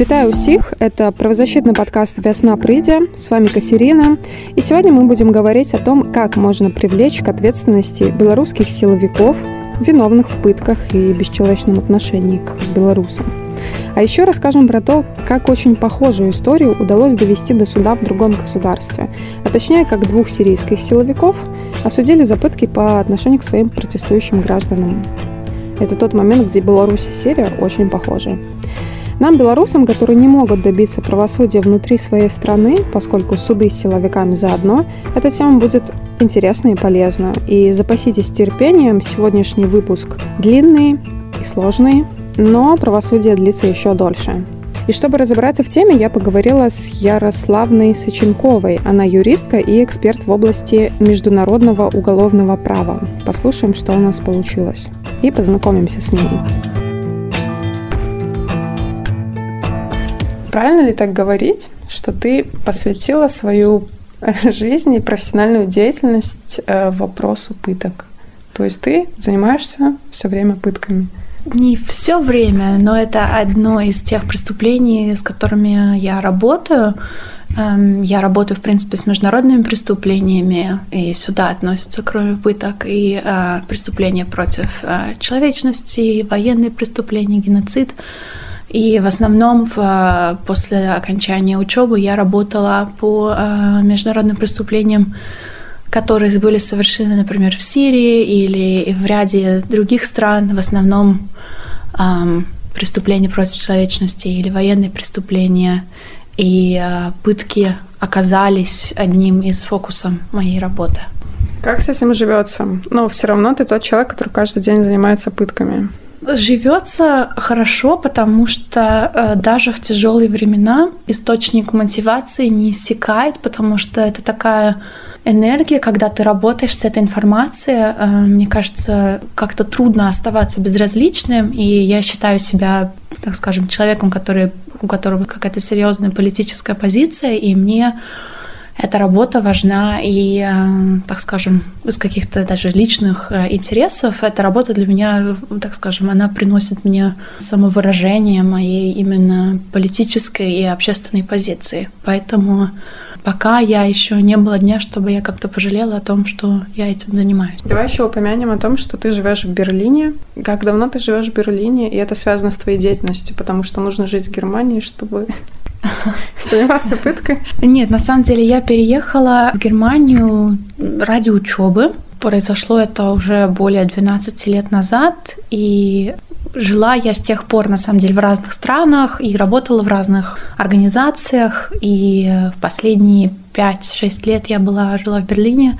Вітаю ўсіх это правозащитный подкаст вясна прыйдзе с вами Катерина и сегодня мы будем говорить о том как можно привлечь к ответственности белорусских силовиков виновных в пытках и бесчеловечном отношении к белорусам а еще расскажем про то как очень похожую историю удалось довести до суда в другом государстве а точнее как двух сирийских силовиков осудили за пытки по отношению к своим протестующим гражданам это тот момент где беларусь и сирия очень похожи Нам, белорусам, которые не могут добиться правосудия внутри своей страны, поскольку суды с силовиками заодно, эта тема будет интересна и полезна. И запаситесь терпением, сегодняшний выпуск длинный и сложный, но правосудие длится еще дольше. И чтобы разобраться в теме, я поговорила с Ярославной Сочинковой. Она юристка и эксперт в области международного уголовного права. Послушаем, что у нас получилось. И познакомимся с ней. Правильно ли так говорить, что ты посвятила свою жизнь и профессиональную деятельность э, вопросу пыток? То есть ты занимаешься все время пытками? Не все время, но это одно из тех преступлений, с которыми я работаю. Эм, я работаю, в принципе, с международными преступлениями, и сюда относятся, кроме пыток, и э, преступления против э, человечности, военные преступления, геноцид. И в основном в, после окончания учебы я работала по э, международным преступлениям, которые были совершены, например, в Сирии или в ряде других стран, в основном э, преступления против человечности или военные преступления. И э, пытки оказались одним из фокусов моей работы. Как с этим живется? Но все равно ты тот человек, который каждый день занимается пытками. Живется хорошо, потому что э, даже в тяжелые времена источник мотивации не иссякает, потому что это такая энергия, когда ты работаешь с этой информацией, э, мне кажется, как-то трудно оставаться безразличным, и я считаю себя, так скажем, человеком, который, у которого какая-то серьезная политическая позиция, и мне эта работа важна и, э, так скажем, из каких-то даже личных э, интересов. Эта работа для меня, так скажем, она приносит мне самовыражение моей именно политической и общественной позиции. Поэтому пока я еще не было дня, чтобы я как-то пожалела о том, что я этим занимаюсь. Давай еще упомянем о том, что ты живешь в Берлине. Как давно ты живешь в Берлине, и это связано с твоей деятельностью, потому что нужно жить в Германии, чтобы заниматься пыткой? Нет, на самом деле я переехала в Германию ради учебы. Произошло это уже более 12 лет назад, и жила я с тех пор, на самом деле, в разных странах и работала в разных организациях. И в последние 5-6 лет я была, жила в Берлине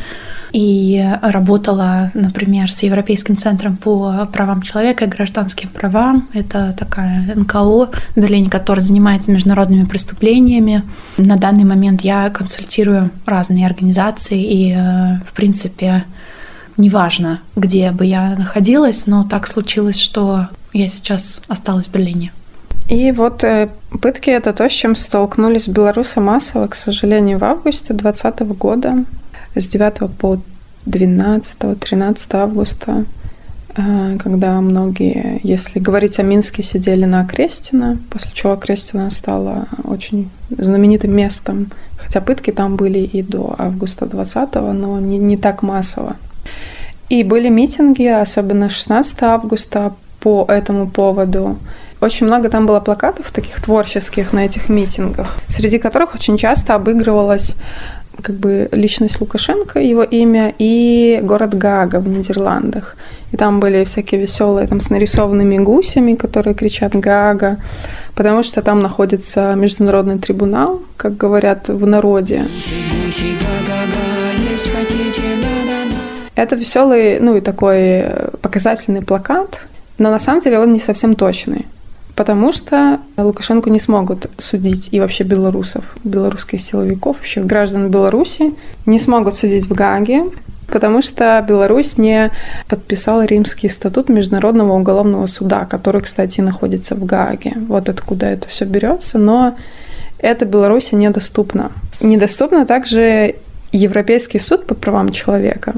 и работала, например, с Европейским центром по правам человека и гражданским правам. Это такая НКО в Берлине, которая занимается международными преступлениями. На данный момент я консультирую разные организации и, э, в принципе, неважно, где бы я находилась, но так случилось, что я сейчас осталась в Берлине. И вот э, пытки – это то, с чем столкнулись белорусы массово, к сожалению, в августе 2020 года с 9 по 12-13 августа, э, когда многие, если говорить о Минске, сидели на Крестина, после чего Крестина стала очень знаменитым местом, хотя пытки там были и до августа 20 но не, не так массово. И были митинги, особенно 16 августа, по этому поводу. Очень много там было плакатов таких творческих на этих митингах, среди которых очень часто обыгрывалась как бы личность Лукашенко, его имя, и город Гага в Нидерландах. И там были всякие веселые там с нарисованными гусями, которые кричат Гага, потому что там находится международный трибунал, как говорят в народе. Это веселый, ну и такой показательный плакат, но на самом деле он не совсем точный потому что Лукашенко не смогут судить и вообще белорусов, белорусских силовиков, вообще граждан Беларуси не смогут судить в Гаге, потому что Беларусь не подписала Римский статут Международного уголовного суда, который, кстати, находится в Гаге. Вот откуда это все берется, но это Беларуси недоступно. Недоступно также Европейский суд по правам человека,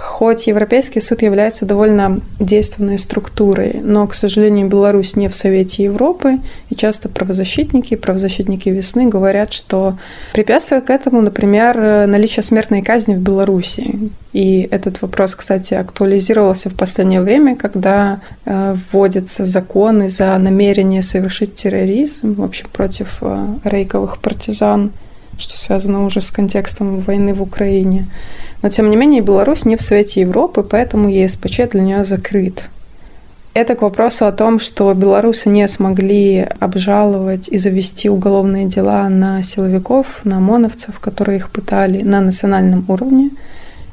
Хоть Европейский суд является довольно действенной структурой, но, к сожалению, Беларусь не в Совете Европы, и часто правозащитники, правозащитники весны говорят, что препятствие к этому, например, наличие смертной казни в Беларуси. И этот вопрос, кстати, актуализировался в последнее время, когда э, вводятся законы за намерение совершить терроризм, в общем, против э, рейковых партизан что связано уже с контекстом войны в Украине. Но, тем не менее, Беларусь не в Совете Европы, поэтому ЕСПЧ для нее закрыт. Это к вопросу о том, что белорусы не смогли обжаловать и завести уголовные дела на силовиков, на ОМОНовцев, которые их пытали на национальном уровне.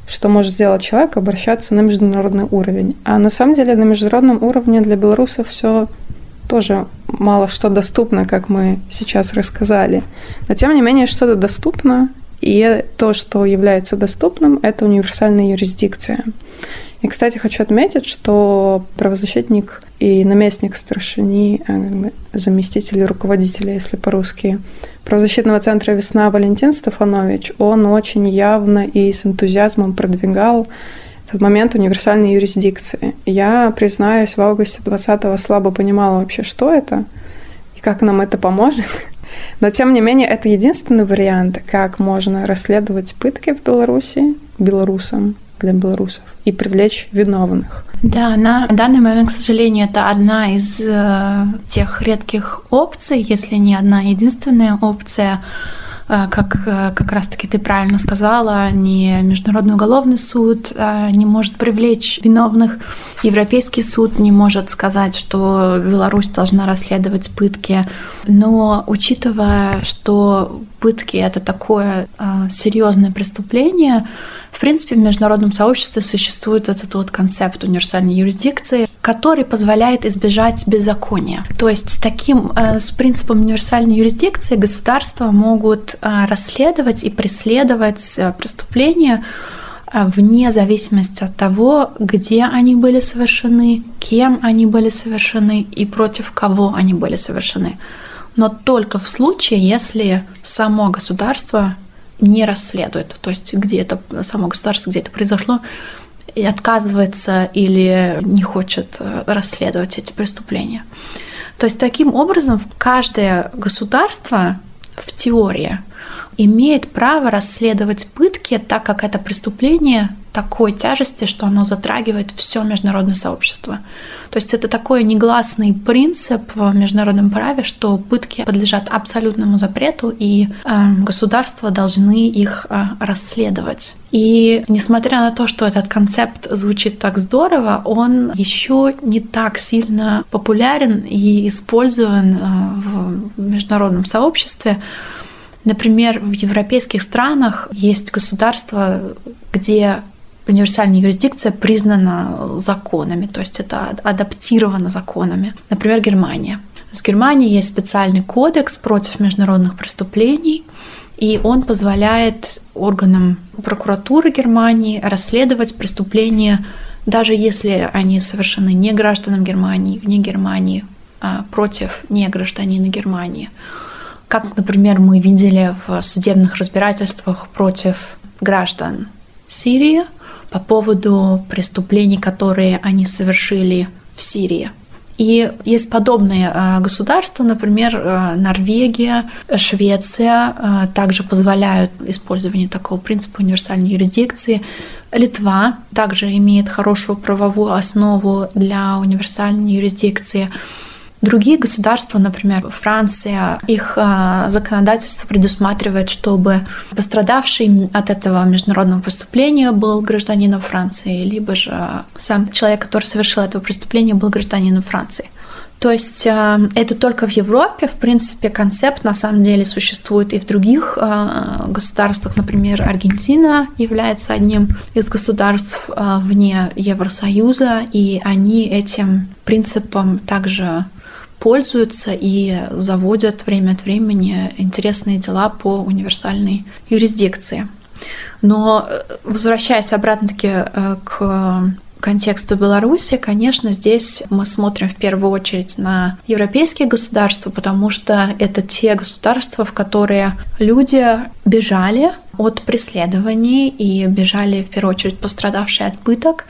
Что может сделать человек? Обращаться на международный уровень. А на самом деле на международном уровне для белорусов все тоже мало что доступно, как мы сейчас рассказали. Но тем не менее что-то доступно, и то, что является доступным, это универсальная юрисдикция. И, кстати, хочу отметить, что правозащитник и наместник старшини, э, заместитель руководителя, если по-русски, правозащитного центра «Весна» Валентин Стефанович, он очень явно и с энтузиазмом продвигал этот момент универсальной юрисдикции. Я, признаюсь, в августе 20-го слабо понимала вообще, что это и как нам это поможет. Но, тем не менее, это единственный вариант, как можно расследовать пытки в Беларуси белорусам для белорусов и привлечь виновных. Да, на данный момент, к сожалению, это одна из э, тех редких опций, если не одна единственная опция, как э, как раз-таки ты правильно сказала, ни Международный уголовный суд э, не может привлечь виновных, Европейский суд не может сказать, что Беларусь должна расследовать пытки. Но учитывая, что пытки это такое серьезное преступление, в принципе, в международном сообществе существует этот вот концепт универсальной юрисдикции, который позволяет избежать беззакония. То есть с таким, э, с принципом универсальной юрисдикции государства могут э, расследовать и преследовать э, преступления вне зависимости от того, где они были совершены, кем они были совершены и против кого они были совершены. Но только в случае, если само государство не расследует, то есть где это само государство, где это произошло, и отказывается или не хочет э, расследовать эти преступления. То есть таким образом каждое государство в теории имеет право расследовать пытки, так как это преступление такой тяжести, что оно затрагивает все международное сообщество. То есть это такой негласный принцип в международном праве, что пытки подлежат абсолютному запрету, и э, государства должны их э, расследовать. И несмотря на то, что этот концепт звучит так здорово, он еще не так сильно популярен и использован э, в международном сообществе. Например, в европейских странах есть государства, где универсальная юрисдикция признана законами, то есть это адаптировано законами. Например, Германия. В Германии есть специальный кодекс против международных преступлений, и он позволяет органам прокуратуры Германии расследовать преступления, даже если они совершены не гражданам Германии, вне Германии, а против не гражданина Германии. Как, например, мы видели в судебных разбирательствах против граждан Сирии по поводу преступлений, которые они совершили в Сирии. И есть подобные э, государства, например, э, Норвегия, Швеция э, также позволяют использование такого принципа универсальной юрисдикции. Литва также имеет хорошую правовую основу для универсальной юрисдикции. Другие государства, например, Франция, их а, законодательство предусматривает, чтобы пострадавший от этого международного преступления был гражданином Франции, либо же сам человек, который совершил это преступление, был гражданином Франции. То есть а, это только в Европе, в принципе, концепт на самом деле существует и в других а, государствах. Например, Аргентина является одним из государств вне Евросоюза, и они этим принципом также пользуются и заводят время от времени интересные дела по универсальной юрисдикции. Но э, возвращаясь обратно-таки э, к, контексту Беларуси, конечно, здесь мы смотрим в первую очередь на европейские государства, потому что это те государства, в которые люди бежали от преследований и бежали в первую очередь пострадавшие от пыток,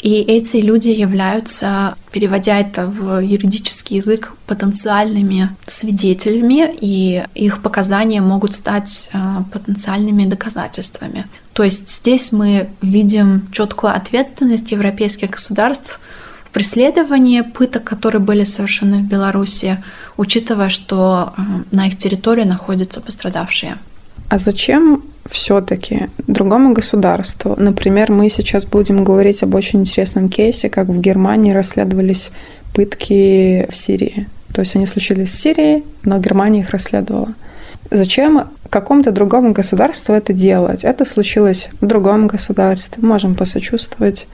и эти люди являются, переводя это в юридический язык, потенциальными свидетелями, и их показания могут стать а, потенциальными доказательствами. То есть здесь мы видим четкую ответственность европейских государств в преследовании пыток, которые были совершены в Беларуси, учитывая, что а, на их территории находятся пострадавшие. А зачем все-таки другому государству. Например, мы сейчас будем говорить об очень интересном кейсе, как в Германии расследовались пытки в Сирии. То есть они случились в Сирии, но Германия их расследовала. Зачем какому-то другому государству это делать? Это случилось в другом государстве, можем посочувствовать,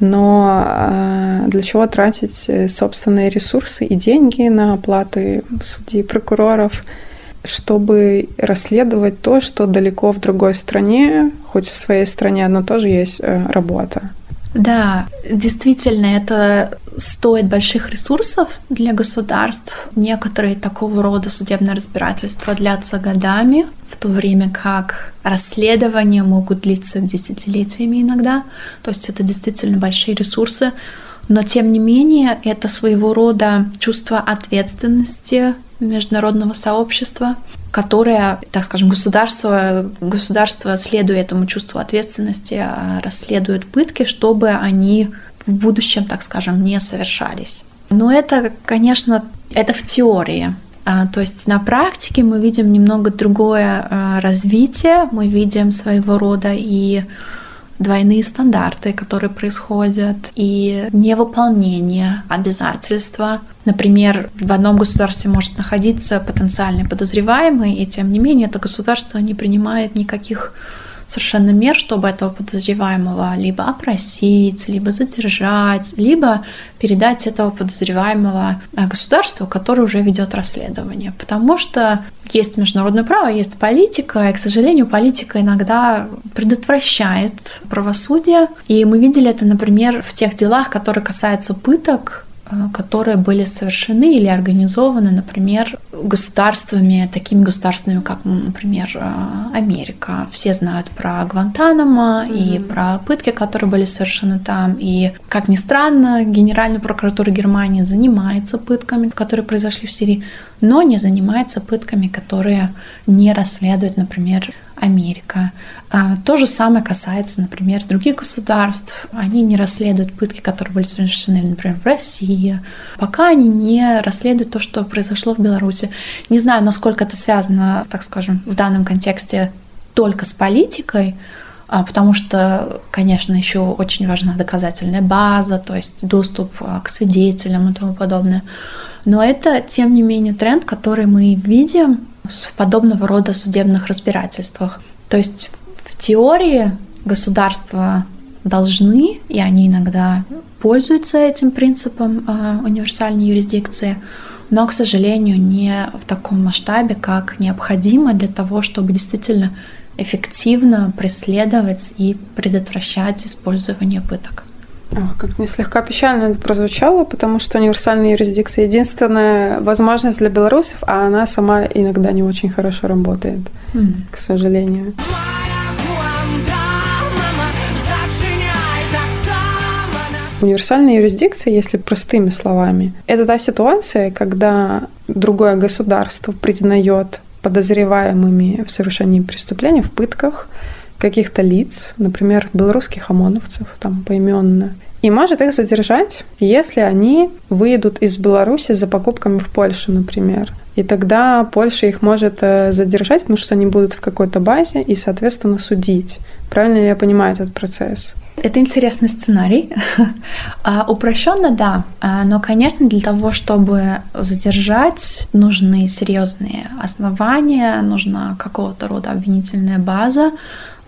но э, для чего тратить собственные ресурсы и деньги на оплаты судей, прокуроров, чтобы расследовать то, что далеко в другой стране, хоть в своей стране, но тоже есть э, работа. Да, действительно, это стоит больших ресурсов для государств. Некоторые такого рода судебные разбирательства длятся годами, в то время как расследования могут длиться десятилетиями иногда. То есть это действительно большие ресурсы. Но тем не менее, это своего рода чувство ответственности международного сообщества, которое, так скажем, государство, государство, следуя этому чувству ответственности, а, расследует пытки, чтобы они в будущем, так скажем, не совершались. Но это, конечно, это в теории. А, то есть на практике мы видим немного другое а, развитие, мы видим своего рода и двойные стандарты, которые происходят, и невыполнение обязательства. Например, в одном государстве может находиться потенциальный подозреваемый, и тем не менее это государство не принимает никаких совершенно мер, чтобы этого подозреваемого либо опросить, либо задержать, либо передать этого подозреваемого э, государству, которое уже ведет расследование. Потому что есть международное право, есть политика, и, к сожалению, политика иногда предотвращает правосудие. И мы видели это, например, в тех делах, которые касаются пыток, которые были совершены или организованы, например, государствами, такими государствами, как, например, э, Америка. Все знают про Гвантанамо mm-hmm. и про пытки, которые были совершены там. И, как ни странно, Генеральная прокуратура Германии занимается пытками, которые произошли в Сирии, но не занимается пытками, которые не расследуют, например, Америка. А, то же самое касается, например, других государств. Они не расследуют пытки, которые были совершены, например, в России, пока они не расследуют то, что произошло в Беларуси. Не знаю, насколько это связано, так скажем, в данном контексте только с политикой, а, потому что, конечно, еще очень важна доказательная база, то есть доступ а, к свидетелям и тому подобное. Но это, тем не менее, тренд, который мы видим в подобного рода судебных разбирательствах. То есть в теории государства должны, и они иногда пользуются этим принципом э, универсальной юрисдикции, но, к сожалению, не в таком масштабе, как необходимо для того, чтобы действительно эффективно преследовать и предотвращать использование пыток. Ох, как мне слегка печально это прозвучало, потому что универсальная юрисдикция единственная возможность для белорусов, а она сама иногда не очень хорошо работает, mm. к сожалению. Универсальная юрисдикция, если простыми словами, это та ситуация, когда другое государство признает подозреваемыми в совершении преступлений, в пытках, каких-то лиц, например, белорусских ОМОНовцев, там поименно, и может их задержать, если они выйдут из Беларуси за покупками в Польшу, например. И тогда Польша их может э, задержать, потому что они будут в какой-то базе и, соответственно, судить. Правильно ли я понимаю этот процесс? Это интересный сценарий. А, упрощенно, да. А, но, конечно, для того, чтобы задержать, нужны серьезные основания, нужна какого-то рода обвинительная база,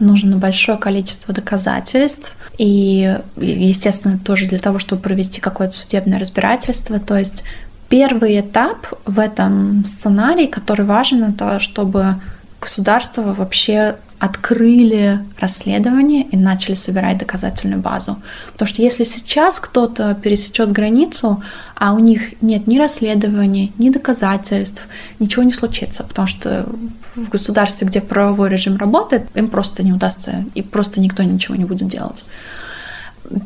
нужно большое количество доказательств. И, естественно, тоже для того, чтобы провести какое-то судебное разбирательство. То есть первый этап в этом сценарии, который важен, это чтобы государство вообще открыли расследование и начали собирать доказательную базу. Потому что если сейчас кто-то пересечет границу, а у них нет ни расследования, ни доказательств, ничего не случится, потому что в государстве, где правовой режим работает, им просто не удастся, и просто никто ничего не будет делать.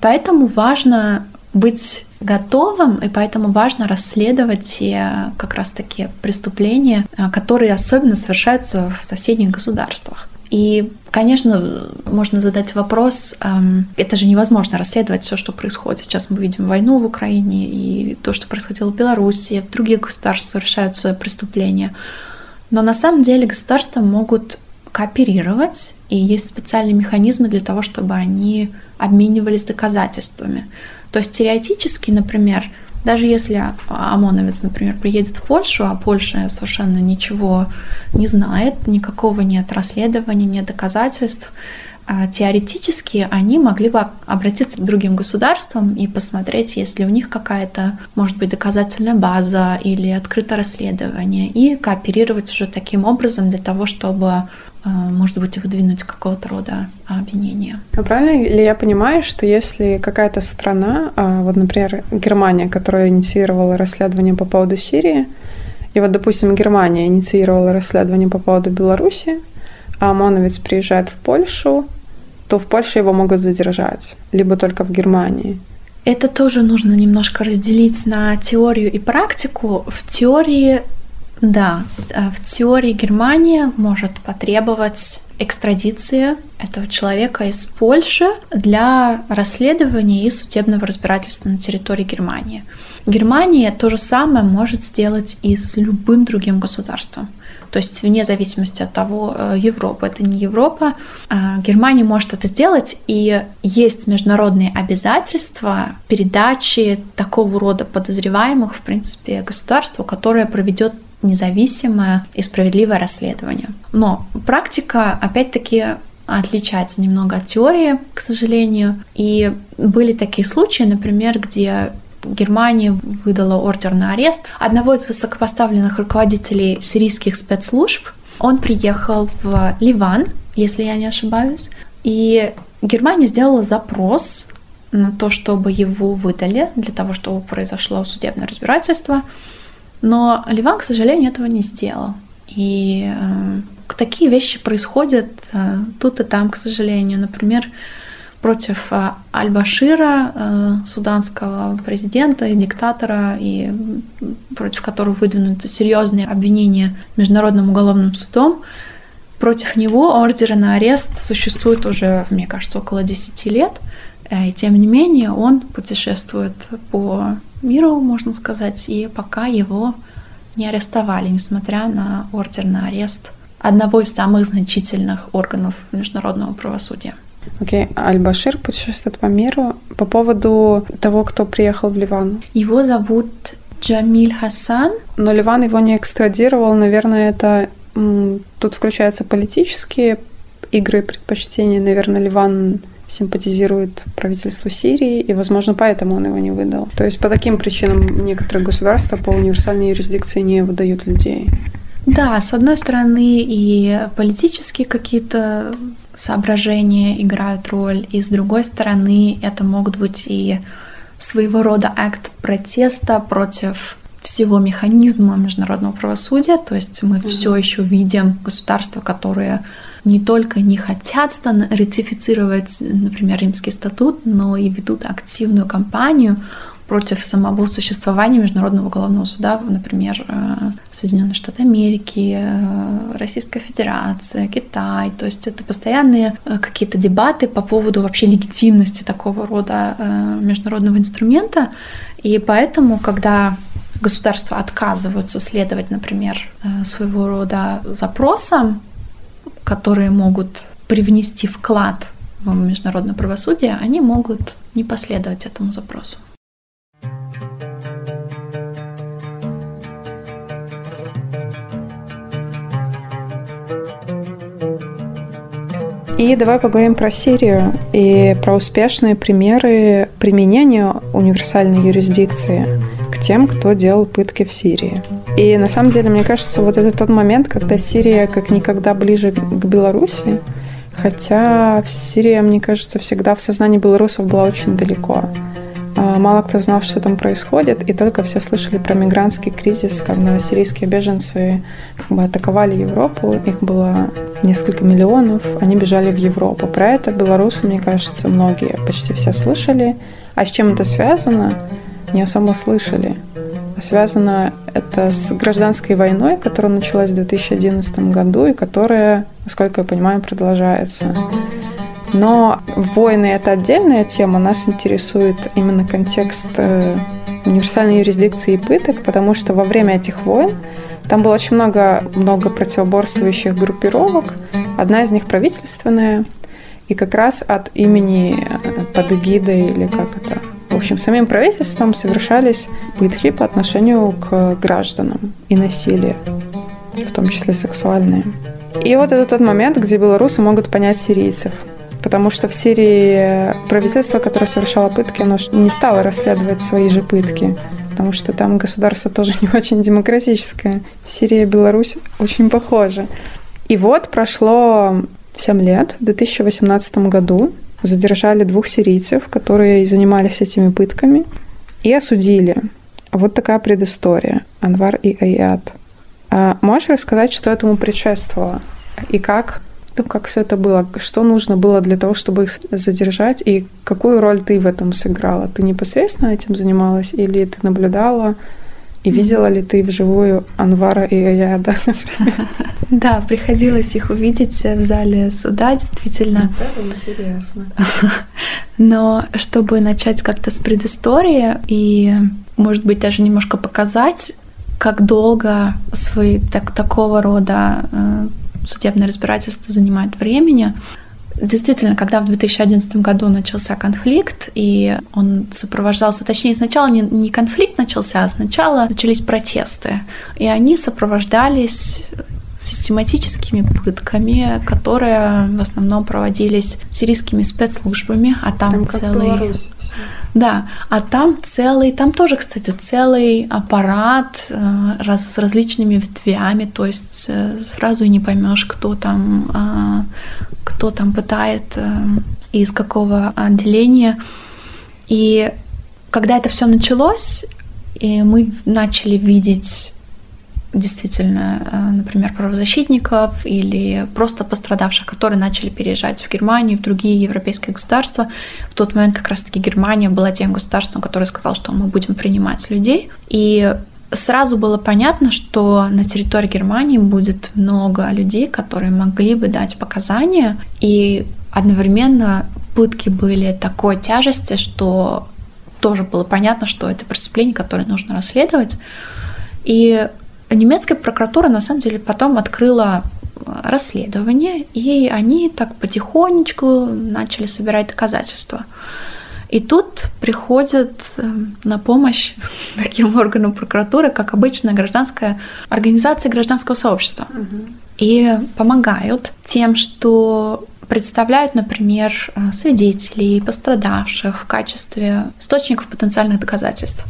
Поэтому важно быть готовым, и поэтому важно расследовать те как раз-таки преступления, которые особенно совершаются в соседних государствах. И, конечно, можно задать вопрос, это же невозможно расследовать все, что происходит. Сейчас мы видим войну в Украине и то, что происходило в Беларуси, в других государствах совершаются преступления. Но на самом деле государства могут кооперировать, и есть специальные механизмы для того, чтобы они обменивались доказательствами. То есть теоретически, например, даже если ОМОНовец, например, приедет в Польшу, а Польша совершенно ничего не знает, никакого нет расследования, нет доказательств, а, теоретически они могли бы обратиться к другим государствам и посмотреть, есть ли у них какая-то, может быть, доказательная база или открытое расследование, и кооперировать уже таким образом для того, чтобы может быть, выдвинуть какого-то рода обвинения. А правильно ли я понимаю, что если какая-то страна, а, вот, например, Германия, которая инициировала расследование по поводу Сирии, и вот, допустим, Германия инициировала расследование по поводу Беларуси, а ОМОНовец приезжает в Польшу, то в Польше его могут задержать, либо только в Германии. Это тоже нужно немножко разделить на теорию и практику. В теории да, э, в теории Германия может потребовать экстрадиции этого человека из Польши для расследования и судебного разбирательства на территории Германии. Германия то же самое может сделать и с любым другим государством. То есть вне зависимости от того, э, Европа это не Европа, а Германия может это сделать, и есть международные обязательства передачи такого рода подозреваемых, в принципе, государству, которое проведет независимое и справедливое расследование. Но практика, опять-таки, отличается немного от теории, к сожалению. И были такие случаи, например, где Германия выдала ордер на арест одного из высокопоставленных руководителей сирийских спецслужб. Он приехал в Ливан, если я не ошибаюсь, и Германия сделала запрос на то, чтобы его выдали, для того, чтобы произошло судебное разбирательство. Но Ливан, к сожалению, этого не сделал. И э, такие вещи происходят э, тут и там, к сожалению. Например, против э, Аль-Башира, э, суданского президента и диктатора, и против которого выдвинуты серьезные обвинения Международным уголовным судом. Против него ордеры на арест существуют уже, мне кажется, около 10 лет. Э, и тем не менее он путешествует по миру, можно сказать, и пока его не арестовали, несмотря на ордер на арест одного из самых значительных органов международного правосудия. Окей, okay. Аль-Башир путешествует по миру. По поводу того, кто приехал в Ливан. Его зовут Джамиль Хасан. Но Ливан его не экстрадировал. Наверное, это тут включаются политические игры предпочтения. Наверное, Ливан симпатизирует правительству Сирии, и, возможно, поэтому он его не выдал. То есть по таким причинам некоторые государства по универсальной юрисдикции не выдают людей. Да, с одной стороны и политические какие-то соображения играют роль, и с другой стороны это могут быть и своего рода акт протеста против всего механизма международного правосудия, то есть мы mm-hmm. все еще видим государства, которые не только не хотят ратифицировать, например, Римский статут, но и ведут активную кампанию против самого существования Международного уголовного суда, например, э, Соединенные Штаты Америки, э, Российская Федерация, Китай. То есть это постоянные э, какие-то дебаты по поводу вообще легитимности такого рода международного инструмента. И поэтому, когда государства отказываются следовать, например, своего рода запросам, которые могут привнести вклад в международное правосудие, они могут не последовать этому запросу. И давай поговорим про Сирию и про успешные примеры применения универсальной юрисдикции тем, кто делал пытки в Сирии. И на самом деле, мне кажется, вот это тот момент, когда Сирия как никогда ближе к Беларуси, Хотя Сирия, мне кажется, всегда в сознании белорусов была очень далеко. А, мало кто знал, что там происходит, и только все слышали про мигрантский кризис, когда сирийские беженцы как бы атаковали Европу, их было несколько миллионов, они бежали в Европу. Про это белорусы, мне кажется, многие, почти все слышали. А с чем это связано, не особо слышали. Связано это с гражданской войной, которая началась в 2011 году и которая, насколько я понимаю, продолжается. Но войны — это отдельная тема. Нас интересует именно контекст э, универсальной юрисдикции и пыток, потому что во время этих войн там было очень много, много противоборствующих группировок. Одна из них правительственная, и как раз от имени э, под эгидой или как это в общем, самим правительством совершались пытки по отношению к гражданам и насилие, в том числе сексуальные. И вот это тот момент, где белорусы могут понять сирийцев. Потому что в Сирии правительство, которое совершало пытки, оно не стало расследовать свои же пытки. Потому что там государство тоже не очень демократическое. Сирия и Беларусь очень похожи. И вот прошло 7 лет, в 2018 году задержали двух сирийцев, которые занимались этими пытками, и осудили. Вот такая предыстория. Анвар и Аят. А можешь рассказать, что этому предшествовало? И как, ну, как все это было? Что нужно было для того, чтобы их задержать? И какую роль ты в этом сыграла? Ты непосредственно этим занималась или ты наблюдала? И видела ли ты вживую Анвара и Аяда, например? Да, приходилось их увидеть в зале суда, действительно. Это интересно. Но чтобы начать как-то с предыстории и, может быть, даже немножко показать, как долго свои так, такого рода э, судебное разбирательство занимает времени, Действительно, когда в 2011 году начался конфликт, и он сопровождался, точнее, сначала не, не конфликт начался, а сначала начались протесты. И они сопровождались систематическими пытками, которые в основном проводились сирийскими спецслужбами, а там, там целый... Да, а там целый, там тоже, кстати, целый аппарат э, раз, с различными ветвями, то есть э, сразу и не поймешь, кто там, э, кто там пытает, э, из какого отделения. И когда это все началось, и мы начали видеть действительно, э, например, правозащитников или просто пострадавших, которые начали переезжать в Германию, в другие европейские государства. В тот момент как раз-таки Германия была тем государством, которое сказал, что мы будем принимать людей. И сразу было понятно, что на территории Германии будет много людей, которые могли бы дать показания, и одновременно пытки были такой тяжести, что тоже было понятно, что это преступление, которое нужно расследовать. И немецкая прокуратура на самом деле потом открыла э, расследование, и они так потихонечку начали собирать доказательства. И тут приходит э, на помощь таким органам прокуратуры, как обычная гражданская организация гражданского сообщества. Угу. И помогают тем, что представляют, например, э, свидетелей, пострадавших в качестве источников потенциальных доказательств.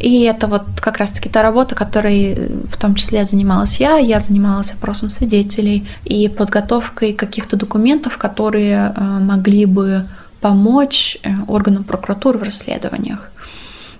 И это вот как раз-таки та работа, которой э, в том числе занималась я. Я занималась опросом свидетелей и подготовкой каких-то документов, которые э, могли бы помочь органам прокуратуры в расследованиях.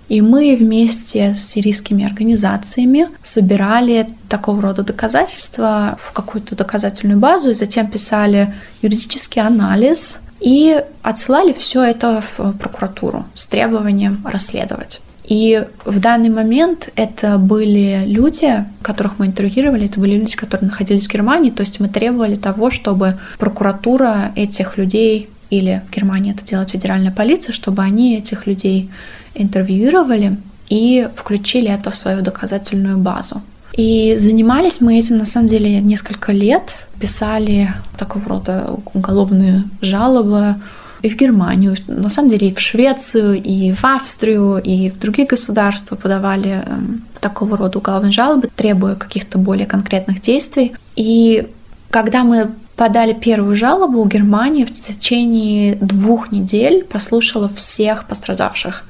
И мы вместе с сирийскими организациями собирали такого рода доказательства в какую-то доказательную базу и затем писали юридический анализ и отсылали все это в прокуратуру с требованием расследовать. И в данный момент это были люди, которых мы интервьюировали, это были люди, которые находились в Германии, то есть мы требовали того, чтобы прокуратура этих людей или в Германии это делает федеральная полиция, чтобы они этих людей интервьюировали и включили это в свою доказательную базу. И занимались мы этим на самом деле несколько лет, писали такого рода уголовные жалобы и в Германию, на самом деле и в Швецию, и в Австрию, и в другие государства подавали эм, такого рода уголовные жалобы, требуя каких-то более конкретных действий. И когда мы подали первую жалобу, Германия в течение двух недель послушала всех пострадавших.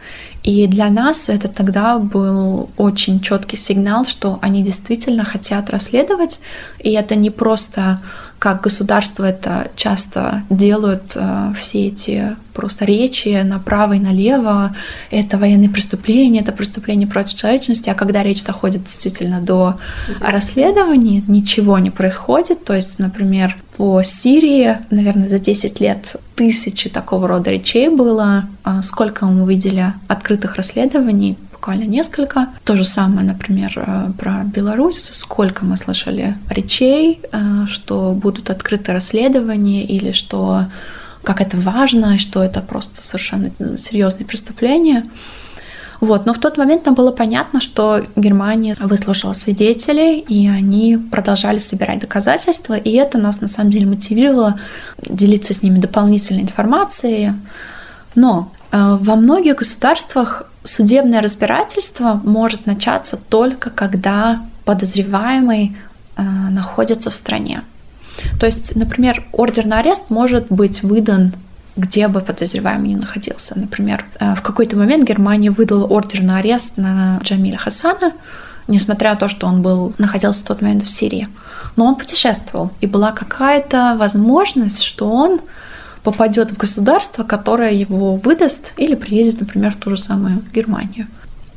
И для нас это тогда был очень четкий сигнал, что они действительно хотят расследовать, и это не просто как государство это часто делают, э, все эти просто речи направо и налево, это военные преступления, это преступление против человечности, а когда речь доходит действительно до расследований, ничего не происходит. То есть, например, по Сирии, наверное, за 10 лет тысячи такого рода речей было. А сколько мы видели открытых расследований? Буквально несколько. То же самое, например, э, про Беларусь. Сколько мы слышали речей, э, что будут открыты расследования или что как это важно, что это просто совершенно серьезные преступления. Вот. Но в тот момент нам было понятно, что Германия выслушала свидетелей, и они продолжали собирать доказательства, и это нас на самом деле мотивировало делиться с ними дополнительной информацией. Но э, во многих государствах судебное разбирательство может начаться только когда подозреваемый э, находится в стране. То есть, например, ордер на арест может быть выдан где бы подозреваемый ни находился. Например, э, в какой-то момент Германия выдала ордер на арест на Джамиля Хасана, несмотря на то, что он был, находился в тот момент в Сирии. Но он путешествовал, и была какая-то возможность, что он попадет в государство, которое его выдаст или приедет, например, в ту же самую Германию.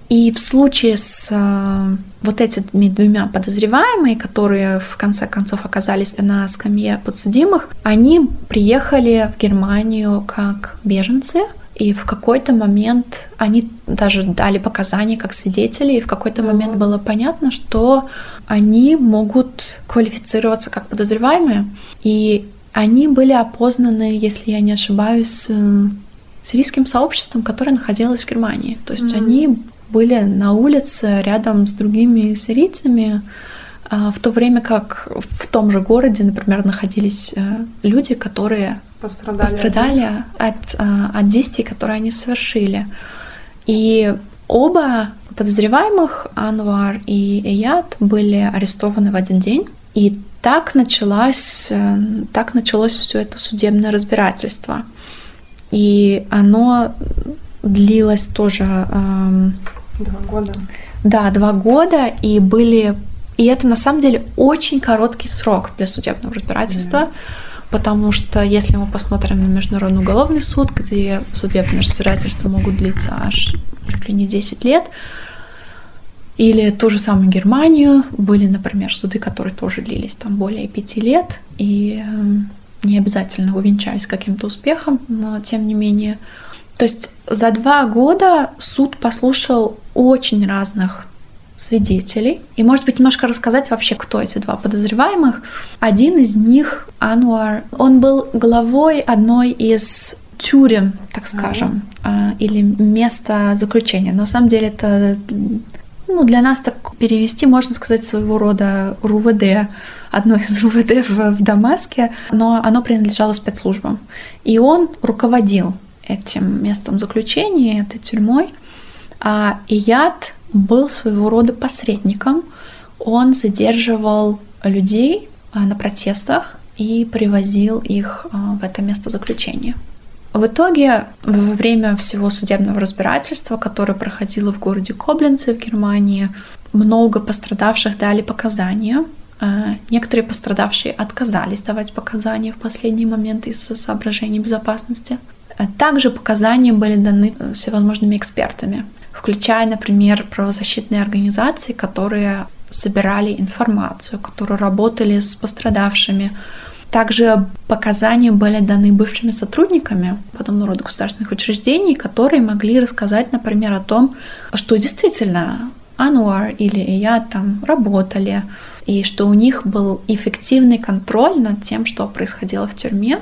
И в случае с э, вот этими двумя подозреваемыми, которые в конце концов оказались на скамье подсудимых, они приехали в Германию как беженцы, и в какой-то момент они даже дали показания как свидетели, и в какой-то момент было понятно, что они могут квалифицироваться как подозреваемые. И они были опознаны, если я не ошибаюсь, э, сирийским сообществом, которое находилось в Германии. То есть mm-hmm. они были на улице рядом с другими сирийцами, а, в то время как в том же городе, например, находились э, люди, которые пострадали, пострадали от, э, от действий, которые они совершили. И оба подозреваемых, Анвар и Эят, были арестованы в один день. И так началось, э, так началось все это судебное разбирательство. И оно длилось тоже... Эм, два года. Да, два года, и были... И это на самом деле очень короткий срок для судебного разбирательства, yeah. потому что если мы посмотрим на Международный уголовный суд, где судебные разбирательства могут длиться аж чуть ли не 10 лет, или ту же самую Германию. Были, например, суды, которые тоже длились там более пяти лет и эм, не обязательно увенчались каким-то успехом, но тем не менее. То есть за два года суд послушал очень разных свидетелей. И, может быть, немножко рассказать вообще, кто эти два подозреваемых. Один из них, Ануар, он был главой одной из тюрем, так скажем, mm-hmm. или места заключения. Но на самом деле это ну, для нас так перевести, можно сказать, своего рода РУВД, одно из РУВД в, в Дамаске, но оно принадлежало спецслужбам. И он руководил этим местом заключения, этой тюрьмой. А Ияд был своего рода посредником. Он задерживал людей а, на протестах и привозил их а, в это место заключения. В итоге, во время всего судебного разбирательства, которое проходило в городе Коблинце в Германии, много пострадавших дали показания. А, некоторые пострадавшие отказались давать показания в последний момент из-за соображений безопасности. А также показания были даны всевозможными экспертами, включая, например, правозащитные организации, которые собирали информацию, которые работали с пострадавшими, также показания были даны бывшими сотрудниками подобного рода государственных учреждений, которые могли рассказать, например, о том, что действительно Ануар или я там работали, и что у них был эффективный контроль над тем, что происходило в тюрьме,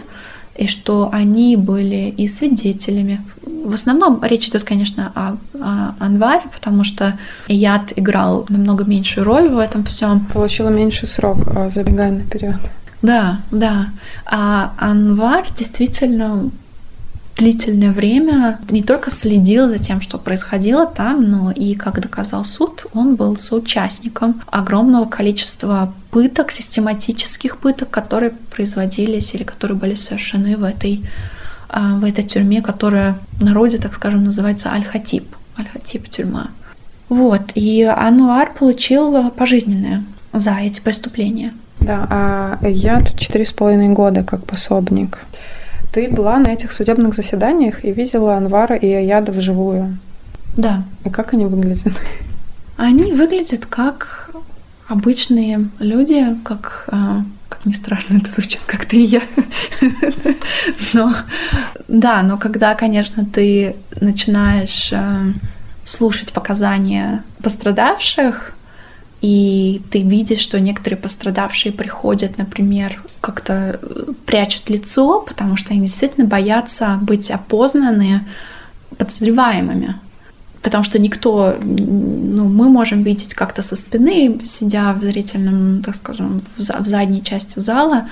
и что они были и свидетелями. В основном речь идет, конечно, о, о Анваре, потому что Яд играл намного меньшую роль в этом всем. Получила меньший срок, а, забегая наперед. Да, да. А Анвар действительно длительное время не только следил за тем, что происходило там, но и, как доказал суд, он был соучастником огромного количества пыток, систематических пыток, которые производились или которые были совершены в этой, а, в этой тюрьме, которая в народе, так скажем, называется Аль-Хатиб. Аль-Хатиб тюрьма. Вот, и Ануар получил пожизненное за эти преступления. Да, а я четыре с половиной года как пособник. Ты была на этих судебных заседаниях и видела Анвара и Аяда вживую. Да. И как они выглядят? Они выглядят как обычные люди, как, а, как ни странно это звучит, как ты и я. Но да, но когда, конечно, ты начинаешь а, слушать показания пострадавших, и ты видишь, что некоторые пострадавшие приходят, например, как-то прячут лицо, потому что они действительно боятся быть опознаны подозреваемыми потому что никто, ну, мы можем видеть как-то со спины, сидя в зрительном, так скажем, в, в задней части зала,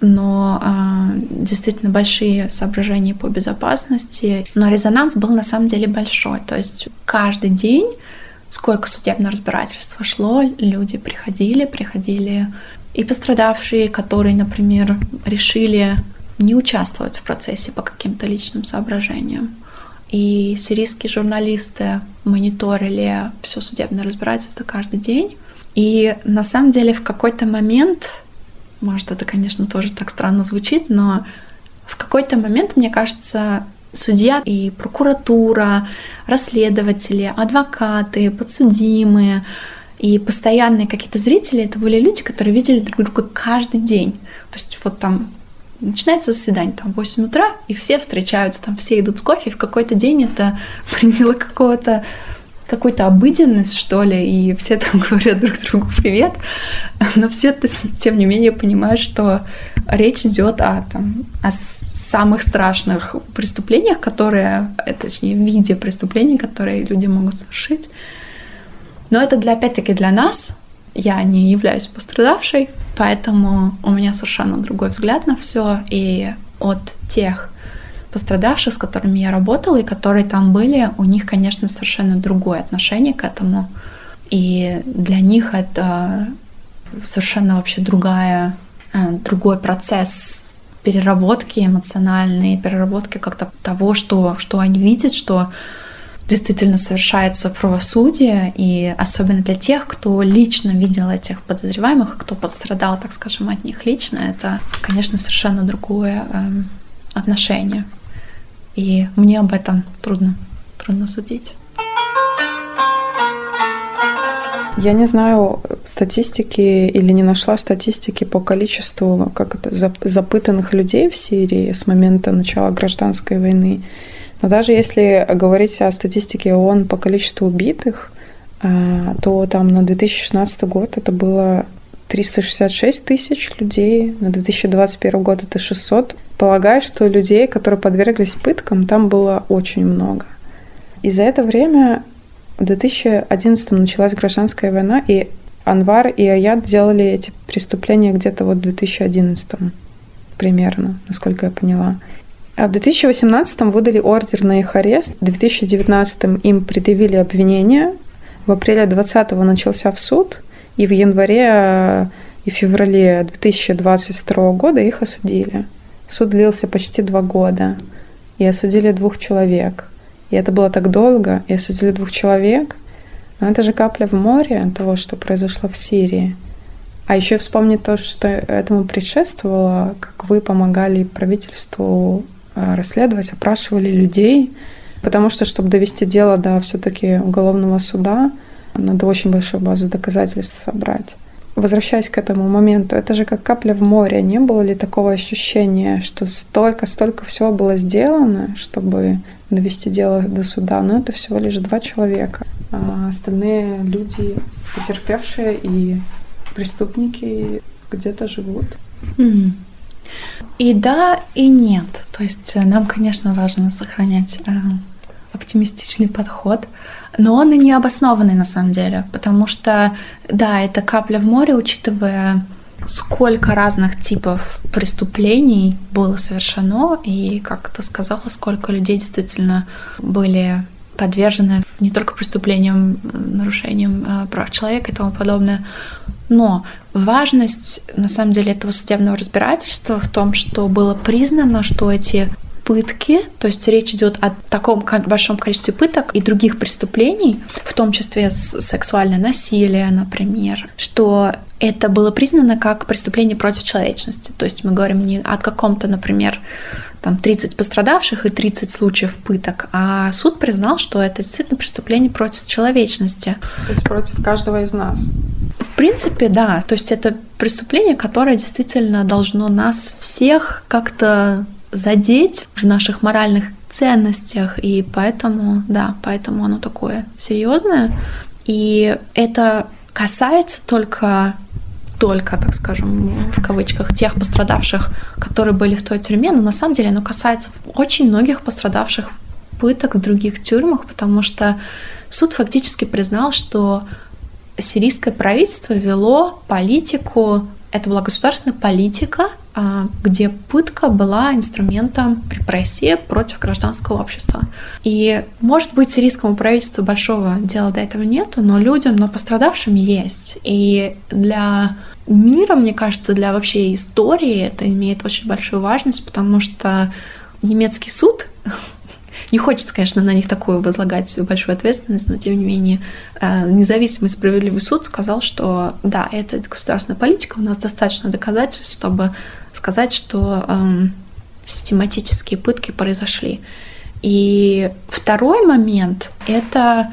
но э, действительно большие соображения по безопасности. Но резонанс был на самом деле большой. То есть каждый день, сколько судебного разбирательства шло, люди приходили, приходили и пострадавшие, которые, например, решили не участвовать в процессе по каким-то личным соображениям и сирийские журналисты мониторили все судебное разбирательство каждый день. И на самом деле в какой-то момент, может это, конечно, тоже так странно звучит, но в какой-то момент, мне кажется, судья и прокуратура, расследователи, адвокаты, подсудимые и постоянные какие-то зрители, это были люди, которые видели друг друга каждый день. То есть вот там начинается заседание там в 8 утра, и все встречаются, там все идут с кофе, и в какой-то день это приняло какого-то какую-то обыденность, что ли, и все там говорят друг другу привет, но все, тем не менее, понимают, что речь идет о, там, о самых страшных преступлениях, которые, э, точнее, виде преступлений, которые люди могут совершить. Но это для, опять-таки, для нас, я не являюсь пострадавшей, поэтому у меня совершенно другой взгляд на все. И от тех пострадавших, с которыми я работала и которые там были, у них, конечно, совершенно другое отношение к этому. И для них это совершенно вообще другая, э, другой процесс переработки эмоциональной, переработки как-то того, что, что они видят, что действительно совершается правосудие, и особенно для тех, кто лично видел этих подозреваемых, кто пострадал, так скажем, от них лично, это, конечно, совершенно другое э, отношение. И мне об этом трудно, трудно судить. Я не знаю статистики или не нашла статистики по количеству как это, запытанных людей в Сирии с момента начала гражданской войны. Но даже если говорить о статистике ООН по количеству убитых, а, то там на 2016 год это было 366 тысяч людей, на 2021 год это 600. Полагаю, что людей, которые подверглись пыткам, там было очень много. И за это время в 2011 началась гражданская война, и Анвар и Аят делали эти преступления где-то вот в 2011 примерно, насколько я поняла. А в 2018 выдали ордер на их арест, в 2019 им предъявили обвинение, в апреле 2020 начался в суд, и в январе э, и феврале 2022 года их осудили. Суд длился почти два года, и осудили двух человек. И это было так долго, и осудили двух человек, но это же капля в море того, что произошло в Сирии. А еще вспомнить то, что этому предшествовало, как вы помогали правительству Э, расследовать, опрашивали людей, потому что, чтобы довести дело до все-таки уголовного суда, надо очень большую базу доказательств собрать. Возвращаясь к этому моменту, это же как капля в море. Не было ли такого ощущения, что столько-столько всего было сделано, чтобы довести дело до суда, но это всего лишь два человека. А остальные люди, потерпевшие и преступники, где-то живут. Mm. И да, и нет. То есть э, нам, конечно, важно сохранять э, оптимистичный подход, но он и не обоснованный на самом деле, потому что, да, это капля в море, учитывая сколько разных типов преступлений было совершено, и, как ты сказала, сколько людей действительно были подвержены не только преступлениям, нарушениям э, прав человека и тому подобное, но важность, на самом деле, этого судебного разбирательства в том, что было признано, что эти пытки, то есть речь идет о таком большом количестве пыток и других преступлений, в том числе сексуальное насилие, например, что это было признано как преступление против человечности. То есть мы говорим не о каком-то, например, там 30 пострадавших и 30 случаев пыток, а суд признал, что это действительно преступление против человечности. То есть против каждого из нас. В принципе, да. То есть это преступление, которое действительно должно нас всех как-то задеть в наших моральных ценностях, и поэтому, да, поэтому оно такое серьезное. И это касается только только, так скажем, в кавычках, тех пострадавших, которые были в той тюрьме, но на самом деле оно касается очень многих пострадавших пыток в других тюрьмах, потому что суд фактически признал, что сирийское правительство вело политику, это была государственная политика, а, где пытка была инструментом репрессии против гражданского общества. И, может быть, сирийскому правительству большого дела до этого нету, но людям, но пострадавшим есть. И для мира, мне кажется, для вообще истории это имеет очень большую важность, потому что немецкий суд не хочется, конечно, на них такую возлагать большую ответственность, но тем не менее э, независимый справедливый суд сказал, что да, это государственная политика, у нас достаточно доказательств, чтобы сказать, что эм, систематические пытки произошли. И второй момент — это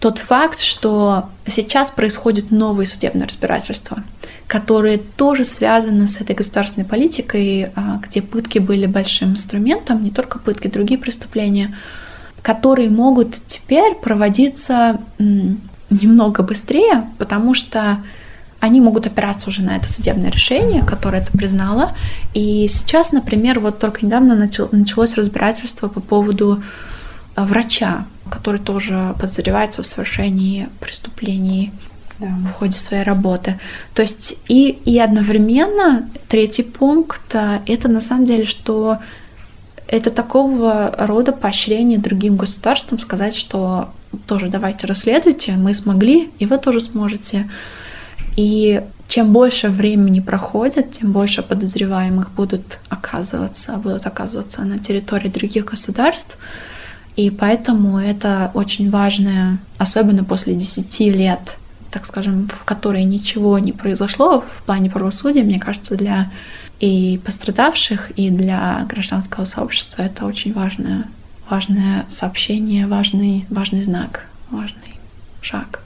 тот факт, что сейчас происходит новое судебное разбирательство, которые тоже связаны с этой государственной политикой, а, где пытки были большим инструментом, не только пытки, другие преступления, которые могут теперь проводиться немного быстрее, потому что они могут опираться уже на это судебное решение, которое это признало. И сейчас, например, вот только недавно началось разбирательство по поводу а, врача, который тоже подозревается в совершении преступлений да. в ходе своей работы. То есть и, и одновременно третий пункт а, это на самом деле, что это такого рода поощрение другим государствам сказать, что тоже давайте расследуйте, мы смогли, и вы тоже сможете. И чем больше времени проходит, тем больше подозреваемых будут оказываться, будут оказываться на территории других государств. И поэтому это очень важное, особенно после 10 лет, так скажем, в которые ничего не произошло в плане правосудия, мне кажется, для и пострадавших, и для гражданского сообщества это очень важное, важное сообщение, важный, важный знак, важный шаг.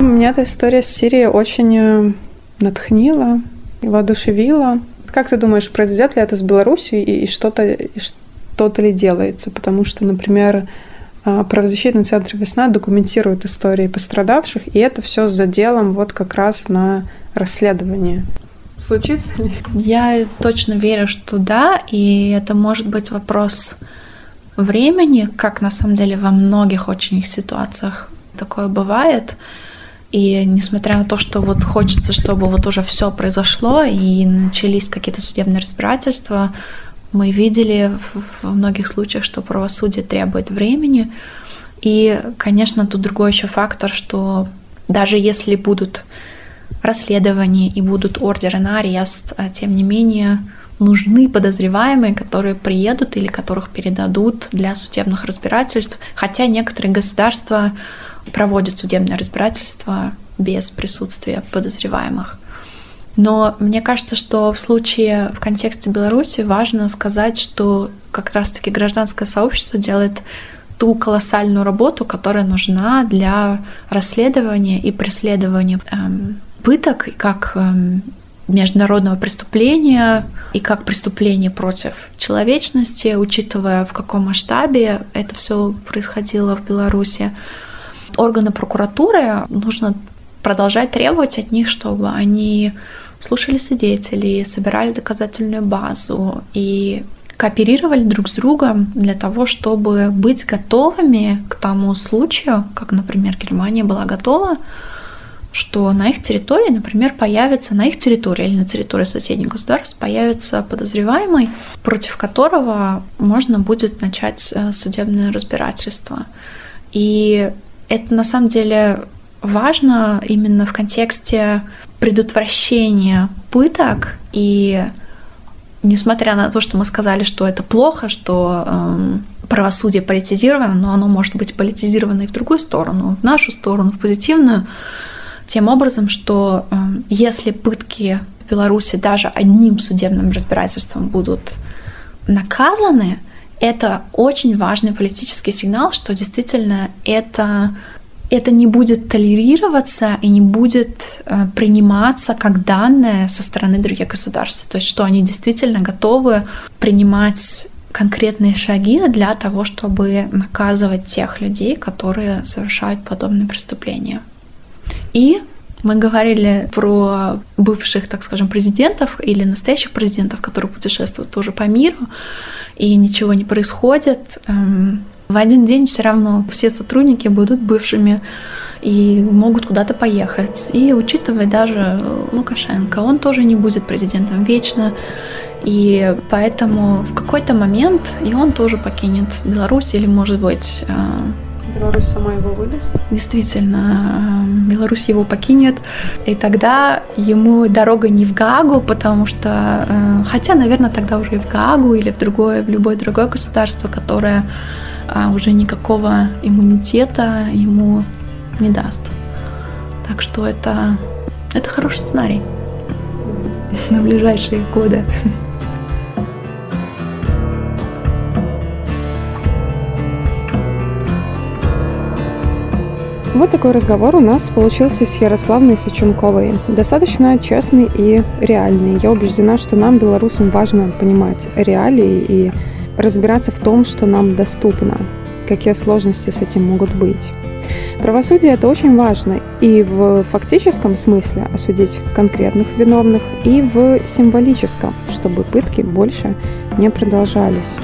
Меня эта история с Сирией очень э, натхнила и воодушевила. Как ты думаешь, произойдет ли это с Беларусью и, и что-то что-то ли делается? Потому что, например, правозащитный центр «Весна» документирует истории пострадавших, и это все с заделом вот как раз на расследование. Случится ли? Я точно верю, что да, и это может быть вопрос времени, как на самом деле во многих очень ситуациях такое бывает. И несмотря на то, что вот хочется, чтобы вот уже все произошло и начались какие-то судебные разбирательства, мы видели во многих случаях, что правосудие требует времени. И, конечно, тут другой еще фактор, что даже если будут расследования и будут ордеры на арест, а тем не менее нужны подозреваемые, которые приедут или которых передадут для судебных разбирательств. Хотя некоторые государства проводят судебное разбирательство без присутствия подозреваемых. Но мне кажется, что в случае в контексте Беларуси важно сказать, что как раз-таки гражданское сообщество делает ту колоссальную работу, которая нужна для расследования и преследования эм, пыток как эм, международного преступления и как преступление против человечности, учитывая в каком масштабе это все происходило в Беларуси. Органы прокуратуры нужно продолжать требовать от них, чтобы они слушали свидетелей, собирали доказательную базу и кооперировали друг с другом для того, чтобы быть готовыми к тому случаю, как, например, Германия была готова, что на их территории, например, появится на их территории или на территории соседних государств появится подозреваемый, против которого можно будет начать э, судебное разбирательство. И это на самом деле важно именно в контексте предотвращения пыток и несмотря на то, что мы сказали, что это плохо, что э, правосудие политизировано, но оно может быть политизировано и в другую сторону, в нашу сторону, в позитивную, тем образом, что э, если пытки в Беларуси даже одним судебным разбирательством будут наказаны, это очень важный политический сигнал, что действительно это это не будет толерироваться и не будет э, приниматься как данное со стороны других государств. То есть что они действительно готовы принимать конкретные шаги для того, чтобы наказывать тех людей, которые совершают подобные преступления. И мы говорили про бывших, так скажем, президентов или настоящих президентов, которые путешествуют тоже по миру, и ничего не происходит. Эм, в один день все равно все сотрудники будут бывшими и могут куда-то поехать. И учитывая даже Лукашенко, он тоже не будет президентом вечно. И поэтому в какой-то момент и он тоже покинет Беларусь или, может быть, э, Беларусь сама его выдаст? Действительно, э, Беларусь его покинет, и тогда ему дорога не в Гагу, потому что, э, хотя, наверное, тогда уже и в Гагу или в другое, в любое другое государство, которое уже никакого иммунитета ему не даст. Так что это, это хороший сценарий на ближайшие годы. Вот такой разговор у нас получился с Ярославной Сычунковой. Достаточно честный и реальный. Я убеждена, что нам, белорусам, важно понимать реалии и разбираться в том, что нам доступно, какие сложности с этим могут быть. Правосудие это очень важно и в фактическом смысле осудить конкретных виновных, и в символическом, чтобы пытки больше не продолжались.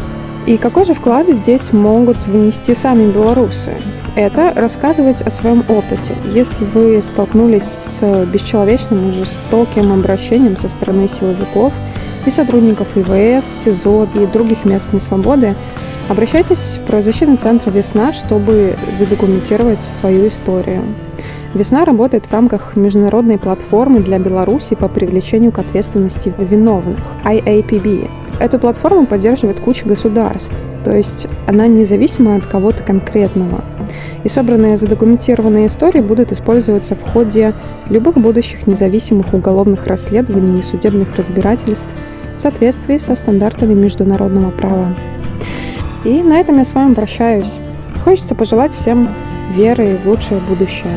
И какой же вклад здесь могут внести сами белорусы? Это рассказывать о своем опыте. Если вы столкнулись с бесчеловечным и жестоким обращением со стороны силовиков – и сотрудников ИВС, СИЗО и других мест несвободы, обращайтесь в правозащитный центр «Весна», чтобы задокументировать свою историю. «Весна» работает в рамках международной платформы для Беларуси по привлечению к ответственности виновных – IAPB. Эту платформу поддерживает куча государств, то есть она независима от кого-то конкретного. И собранные задокументированные истории будут использоваться в ходе любых будущих независимых уголовных расследований и судебных разбирательств в соответствии со стандартами международного права. И на этом я с вами прощаюсь. Хочется пожелать всем веры в лучшее будущее.